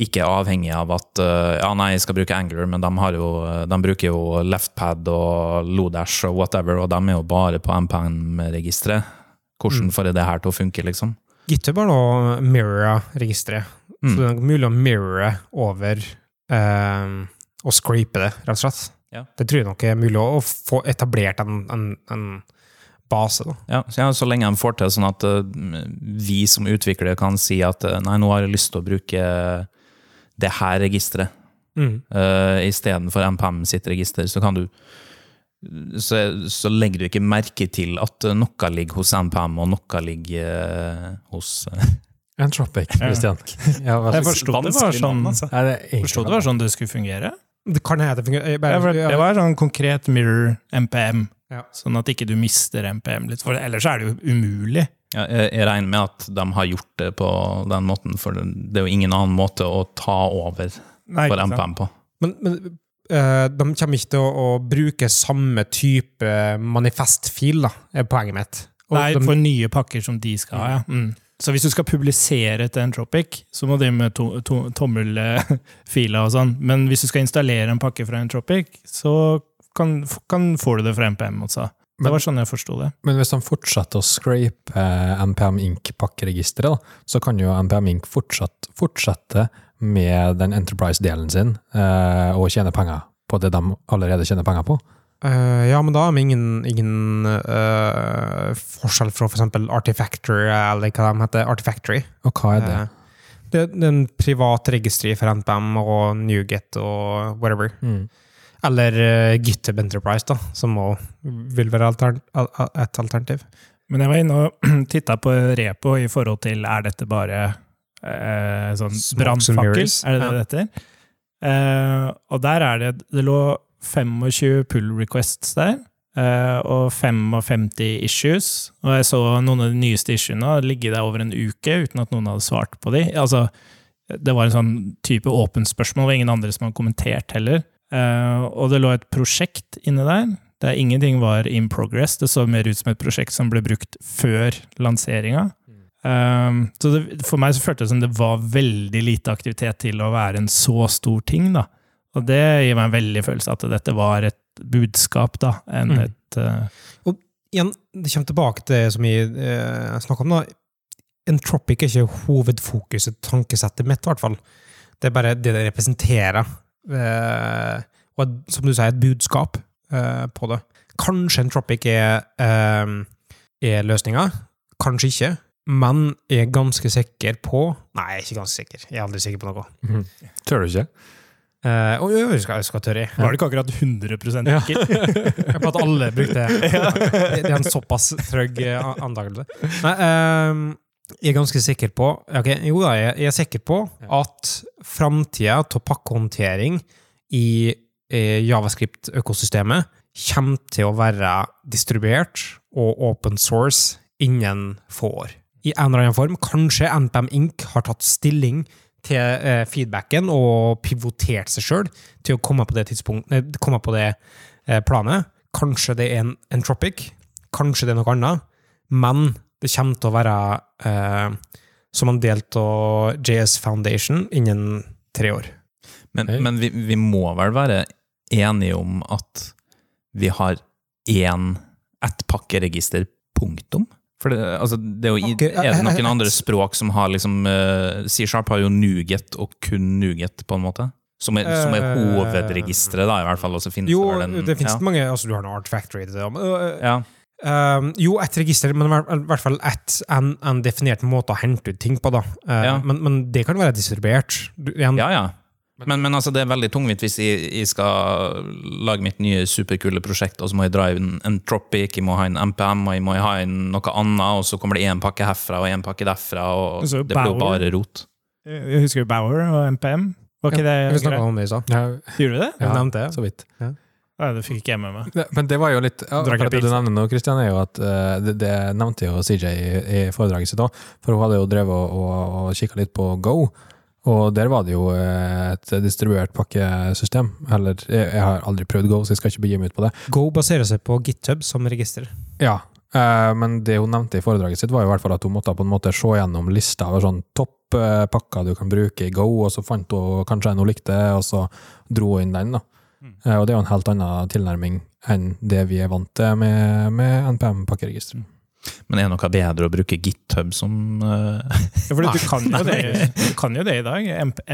ikke er avhengig av at eh, ja, nei, jeg skal bruke Angler, men de, har jo, de bruker jo leftpad og Lodash og whatever, og de er jo bare på MPM-registeret. Hvordan får jeg det her til å funke, liksom? GitHub har nå Mirra-registeret. Mm. Så det er mulig å mirrore over eh, og scrape det, rett og slett. Ja. Det tror jeg nok er mulig å få etablert en, en, en base. Da. Ja, så, ja, så lenge de får til sånn at uh, vi som utviklere kan si at uh, nei, nå har jeg lyst til å bruke det her registeret Mm. uh, istedenfor MPM sitt register, så kan du så, så legger du ikke merke til at noe ligger hos MPM, og noe ligger eh, hos eh, Entropic, [laughs] Christian. Ja, Ja, Jeg forsto det var sånn, altså. Det var sånn det skulle fungere. Det kan hende det fungerer. Det var, sånn konkret mirror MPM, Ja. sånn at ikke du mister MPM litt. For ellers er det jo umulig. ja, jeg, regner med at de har gjort det på den måten, for det, er jo ingen annen måte å ta over Nei, for? MPM på. Men, men de kommer ikke til å, å bruke samme type manifestfil, da, er poenget mitt. Og Nei, de- for nye pakker som de skal ha, ja. Mm. Så hvis du skal publisere til Entropic, så må det med to, to, tommelfila og sånn. Men hvis du skal installere en pakke fra Entropic, så kan, kan, får du det fra NPM også. Det var sånn jeg forsto det. Men hvis han fortsetter å scrape eh, NPM Ink-pakkeregisteret, så kan jo NPM Ink fortsatt, fortsette med den Enterprise-delen sin uh, og tjene penger på det de allerede tjener penger på. Uh, ja, men da har vi ingen, ingen uh, forskjell fra for eksempel Artifactory, eller hva de heter, Artifactory. Og hva er det? Det, det er en privat registri for NPM og NewGet og whatever. Mm. Eller uh, GitHub Enterprise, da, som også vil være altern al- al- et alternativ. Men jeg var inne og [clears throat] titta på repo i forhold til er dette bare eh, sånn brannfakkel? Er det det det heter? Eh, og der er det Det lå 25 pull requests der. eh, og 55 issues. Og jeg så noen av de nyeste issuene ligge der over en uke uten at noen hadde svart på de. Altså, det var en sånn type åpent spørsmål, og ingen andre som hadde kommentert heller. Eh, og det lå et prosjekt inne der. Der ingenting var in progress. Det så mer ut som et prosjekt som ble brukt før lanseringa. Um, så det, for meg så føltes det som det var veldig lite aktivitet til å være en så stor ting. da. Og det gir meg en veldig følelse at dette var et budskap, da, enn Mm. et eh, Igjen, det kommer tilbake til det som vi uh, snakka om. da. Entropic er ikke hovedfokuset, tankesettet mitt, i hvert fall. Det er bare det det representerer. Eh, og som du sier, et budskap eh, på det. Kanskje Entropic er, uh, er løsninga, kanskje ikke. Men er ganske sikker på Nei, jeg er ikke ganske sikker. Jeg er aldri sikker på noe. Mm. Tør du ikke? Uh, og jeg skal, jeg skal tørre. Var det ikke akkurat 100 Ja. Jeg på at alle brukte [laughs] det. Det er en såpass trygg eh, antakelse. Nei, ehm, jeg er ganske sikker på okay, Jo da, jeg jeg er sikker på at framtida til pakkehåndtering i eh, Javascript-økosystemet kommer til å være distribuert og open source innen få år. I en eller annen form. Kanskje NPM Inc. har tatt stilling til eh, feedbacken og pivotert seg sjøl til å komme på det komme på det eh, planet. Kanskje det er en entropic, kanskje det er noe annet, men det kommer til å være eh, som en del av JS Foundation innen tre år. Men, men vi, vi må vel være enige om at vi har én ett pakkeregister, punktum? For det, altså, det er, jo, er det noen andre språk som har liksom uh, C-sharp har jo Nuget og kun Nuget, på en måte? Som er, som er Eh, hovedregisteret, da, i hvert fall. Og så finnes Jo, det vel en det finnes ja. mange altså Du har noe Art Factory det. øh, Ja. Um, jo, ett register, men i hvert- fall ett, en, en definert måte å hente ut ting på. da. Uh, Ja. men, men det kan være distribuert. Du, igjen, Ja, ja. Men, men altså, det er veldig tungvint hvis jeg, jeg skal lage mitt nye superkule prosjekt, og så må jeg dra inn en Tropic, jeg må ha en MPM, og jeg må ha inn noe annet, og så kommer det én pakke herfra og én pakke derfra, og Altså, det blir jo bare rot. Jeg husker Bauer og MPM. Var ikke Vi det snakka om det i stad. Ja, Gjorde du det? Ja. nevnte det. så vidt. Nei, det fikk ikke jeg med meg. Det- Men det var jo litt ja, for Det du nevner nå, Kristian, er jo at eh, det, det nevnte jo CJ i, i foredraget sitt òg. For hun hadde jo drevet og, og, og kikka litt på Go. Og der var det jo eh, et distribuert pakkesystem. Eller, jeg, jeg har aldri prøvd Go, så jeg skal ikke begi meg ut på det. Go baserer seg på GitHub som register. Ja, eh, men det hun nevnte i foredraget sitt, var jo i hvert fall at hun måtte på en måte se gjennom lista over sånn topp eh, pakker du kan bruke i Go, og så fant hun kanskje en hun likte, og så dro hun inn den. da. Eh, og det er jo en helt annen tilnærming enn det vi er vant til med, med NPM-pakkeregister. Men er det noe bedre å bruke GitHub som uh... Ja, for du [laughs] kan jo det, du kan jo det i dag.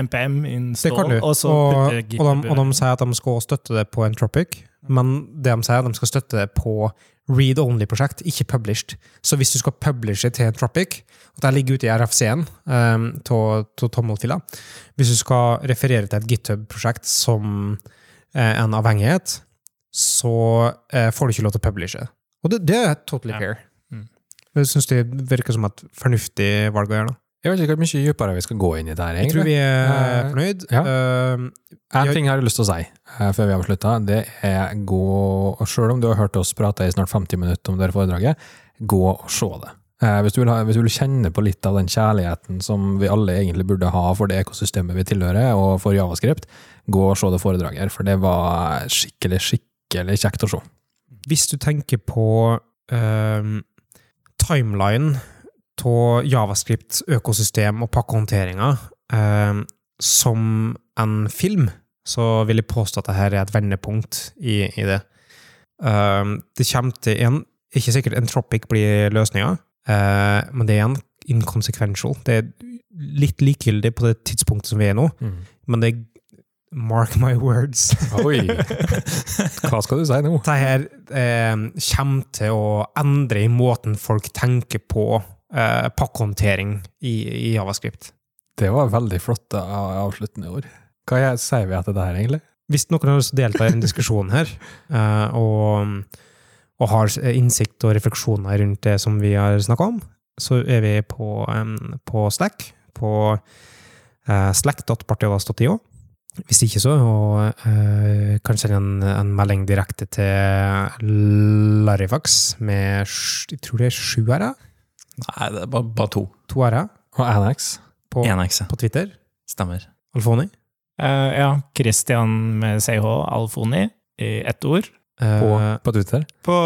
MPM install, og så Og, GitHub og, de, og de sier at de skal støtte det på Entropic, men det de sier, at de skal støtte det på read-only-prosjekt, ikke published. Så hvis du skal publishe til Entropic, og det ligger ute i RFC-en um, tommelfila, hvis du skal referere til et GitHub-prosjekt som eh, en avhengighet, så eh, får du ikke lov til å publishe. Og det, det er totally Ja. fair. Mm. Jeg syns det virker som et fornuftig valg å gjøre. da. Jeg vet ikke hvor mye dypere vi skal gå inn i det her, egentlig. Jeg tror vi er Eh, fornøyd. ja. Uh, En Jeg- ting har jeg lyst til å si uh, før vi avslutter. Det er gå og Selv om du har hørt oss prate i snart 50 minutter om det foredraget, gå og se det. Uh, hvis, du ha, hvis du vil kjenne på litt av den kjærligheten som vi alle egentlig burde ha for det ekosystemet vi tilhører, og for Javascript, gå og se det foredraget her, for det var skikkelig, skikkelig kjekt å se. Hvis du tenker på um, timeline av Javascript, økosystem og pakkehåndteringer eh, som en film, så vil jeg påstå at dette er et vendepunkt i, i det. Eh, det kommer til en Ikke sikkert Entropic blir løsninga, eh, men det er en inconsequential. Det er litt likegyldig på det tidspunktet som vi er nå, men det er Mark my words. Oi! [laughs] Hva skal du si nå? Dette her eh, kommer til å endre i måten folk tenker på eh, pakkehåndtering i, i Javascript. Det var veldig flotte av- avsluttende ord. Hva jeg- sier vi etter det her, egentlig? Hvis noen har lyst til å delta i den diskusjonen her, eh, og, og har innsikt og refleksjoner rundt det som vi har snakka om, så er vi på, um, på Slack, på uh, slack.partiodas.io. Hvis ikke så, og eh, kan sende en, en melding direkte til Larifax med jeg tror det er sju r-er, Nei, det er bare, bare to. to r-er, Og NX. på, på Twitter. Stemmer. Alfoni. Uh, ja, Christian med CH Alfoni i ett ord. Uh, På, på Twitter? På,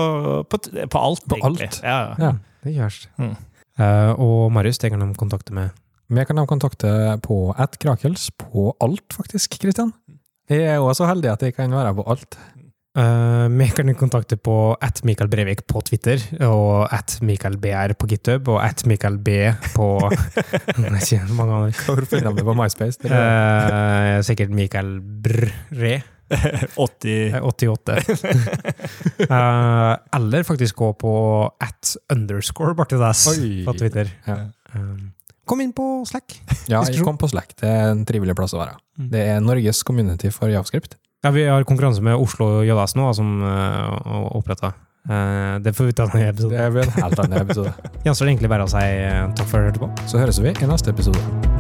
på, på alt, På egentlig. alt? Ja, ja. Ja. Det gjørs. Mm. Uh, og Marius, det kan de kontakte med. Vi kan ha kontakte på at Krakels på alt, faktisk, Kristian. Jeg er også så heldig at jeg kan være på alt. Uh, vi kan kontakte på at Mikael Brevik på Twitter, og at Mikael BR på GitHub, og at Mikael B på [laughs] ikke mange andre. Hvor finner du på MySpace? Eh, sikkert Mikael Brre. [laughs] 80 eh, 88. uh, [laughs] eller faktisk gå på at underscore Bartidas på Twitter. Ja. Um, kom inn på Slack. Ja, kom på Slack. Det er en trivelig plass å være. Mm. Det er Norges community for javascript. Ja, vi har konkurranse med Oslo JS nå, som uh, oppretta. det får vi ta ny episode. Det blir en helt annen episode. [laughs] Gjenstår det egentlig bare å si eh, takk for at du hørte på. Så høres vi i neste episode.